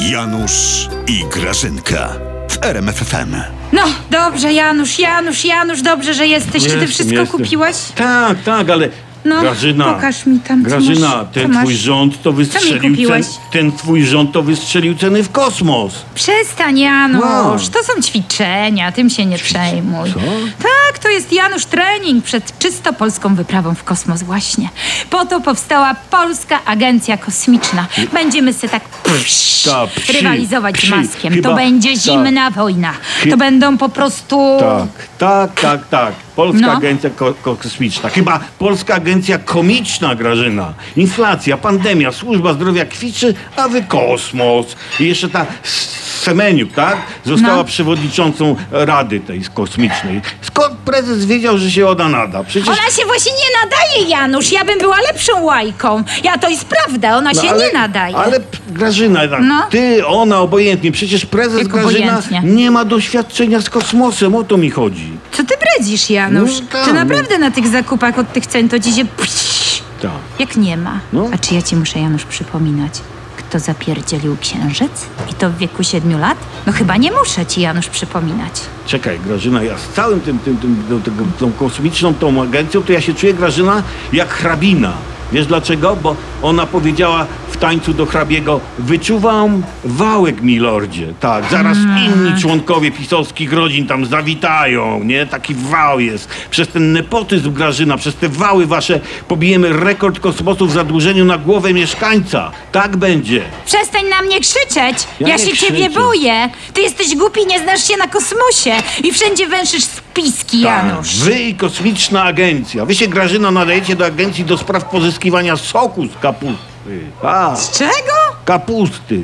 Janusz i Grażynka w RMFFM. No, dobrze, Janusz, Janusz, Janusz, dobrze, że jesteś. Czy ty Jestem, wszystko jestem. kupiłaś? Tak, tak, ale No, Grażyna, pokaż mi tam, co Grażyna, masz. Co ten masz? twój rząd to wystrzelił kupiłeś? cen, ten twój rząd to wystrzelił ceny w kosmos. Przestań, Janusz. Wow. To są ćwiczenia, tym się nie przejmuj. Co? Tak, to jest Janusz trening przed czysto polską wyprawą w kosmos właśnie. Po to powstała Polska Agencja Kosmiczna. Będziemy se tak psz, Ta, psi, rywalizować psi. z Maskiem. Chyba- to będzie tak. zimna wojna. To będą po prostu... Tak, tak, tak, tak. Polska No. Agencja ko- ko- Kosmiczna. Chyba Polska Agencja Komiczna, Grażyna. Inflacja, pandemia, służba zdrowia kwiczy, a wy kosmos. I jeszcze ta S- Semeniuk, tak? Została No. przewodniczącą Rady tej kosmicznej. Skąd prezes wiedział, że się ona nada? Przecież... Ona się właśnie nie nadaje, Janusz. Ja bym była lepszą łajką. Ja to jest prawda, ona No się nie nadaje. Ale Grażyna, tak, No. ty, ona, obojętnie. Przecież prezes Jak Grażyna obojętnie? nie ma doświadczenia z kosmosem, o to mi chodzi. Co ty bredzisz, Janusz? No tak, czy no. naprawdę na tych zakupach od tych cen to ci się psz, Tak. jak nie ma? No. A czy ja ci muszę, Janusz, przypominać, kto zapierdzielił księżyc? I to w wieku siedmiu lat? No chyba nie muszę ci, Janusz, przypominać. Czekaj, Grażyna, ja z całym tym, tym, tym, tym, tym tą kosmiczną tą agencją, to ja się czuję, Grażyna, jak hrabina. Wiesz dlaczego? Bo ona powiedziała tańcu do hrabiego wyczuwam wałek, milordzie. Tak, zaraz inni członkowie pisowskich rodzin tam zawitają, nie? Taki wał jest. Przez ten nepotyzm, Grażyna, przez te wały wasze pobijemy rekord kosmosu w zadłużeniu na głowę mieszkańca. Tak będzie. Przestań na mnie krzyczeć! Ja Ja, nie się ciebie krzyczę. boję! Ty jesteś głupi, nie znasz się na kosmosie i wszędzie węszysz spiski, Janusz. Tak, wy i kosmiczna agencja. Wy się, Grażyna, nadajecie do agencji do spraw pozyskiwania soku z kapusty. A, Z czego? kapusty.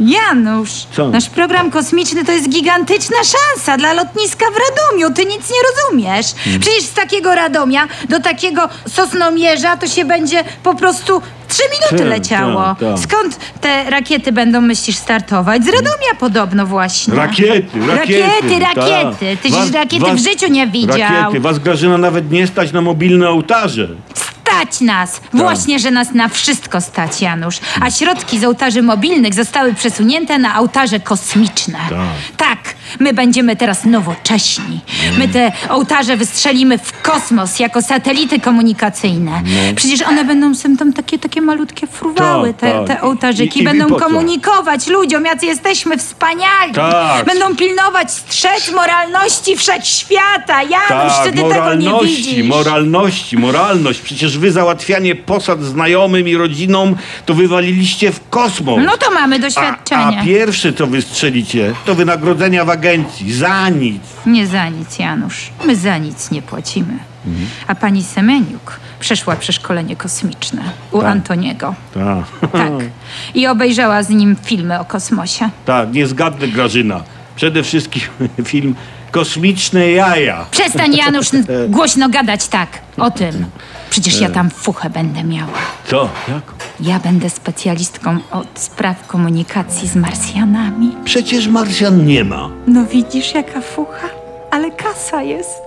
Janusz, Co? nasz program kosmiczny to jest gigantyczna szansa dla lotniska w Radomiu. Ty nic nie rozumiesz. Hmm. Przecież z takiego Radomia do takiego Sosnomierza to się będzie po prostu trzy minuty Tak, leciało. tak, tak. Skąd te rakiety będą, myślisz, startować? Z Radomia podobno właśnie. Rakiety, rakiety. Rakiety, tak. rakiety. Ty Was- żeś rakiety w życiu nie widział. Rakiety. Was, Grażyna, nawet nie stać na mobilne ołtarze. Stać nas! Właśnie, że nas na wszystko stać, Janusz. A środki z ołtarzy mobilnych zostały przesunięte na ołtarze kosmiczne. Tak, my będziemy teraz nowocześni. My te ołtarze wystrzelimy w kosmos jako satelity komunikacyjne. Przecież one będą sem tam takie, takie malutkie fruwały, Tak, te, tak. te ołtarzyki. I- i będą po co? komunikować ludziom, jacy jesteśmy wspaniali. Tak. Będą pilnować strzec moralności wszechświata. Janusz, czy ty tego nie Tak, moralności, widzisz? moralności, moralność. Przecież wy załatwianie posad znajomym i rodzinom to wywaliliście w kosmos. No to mamy a, doświadczenie. a pierwsze, co wy strzelicie, to wynagrodzenia w agencji. Za nic. Nie za nic, Janusz. My za nic nie płacimy. A pani Semeniuk przeszła przeszkolenie kosmiczne u Antoniego. Tak. Tak. I obejrzała z nim filmy o kosmosie. Tak, niezgadny Grażyna. Przede wszystkim film Kosmiczne jaja. Przestań, Janusz, n- głośno gadać tak o tym. Przecież ja tam fuchę będę miała. Co? Jak? Ja będę specjalistką od spraw komunikacji z Marsjanami. Przecież Marsjan nie ma. No widzisz, jaka fucha? Ale kasa jest.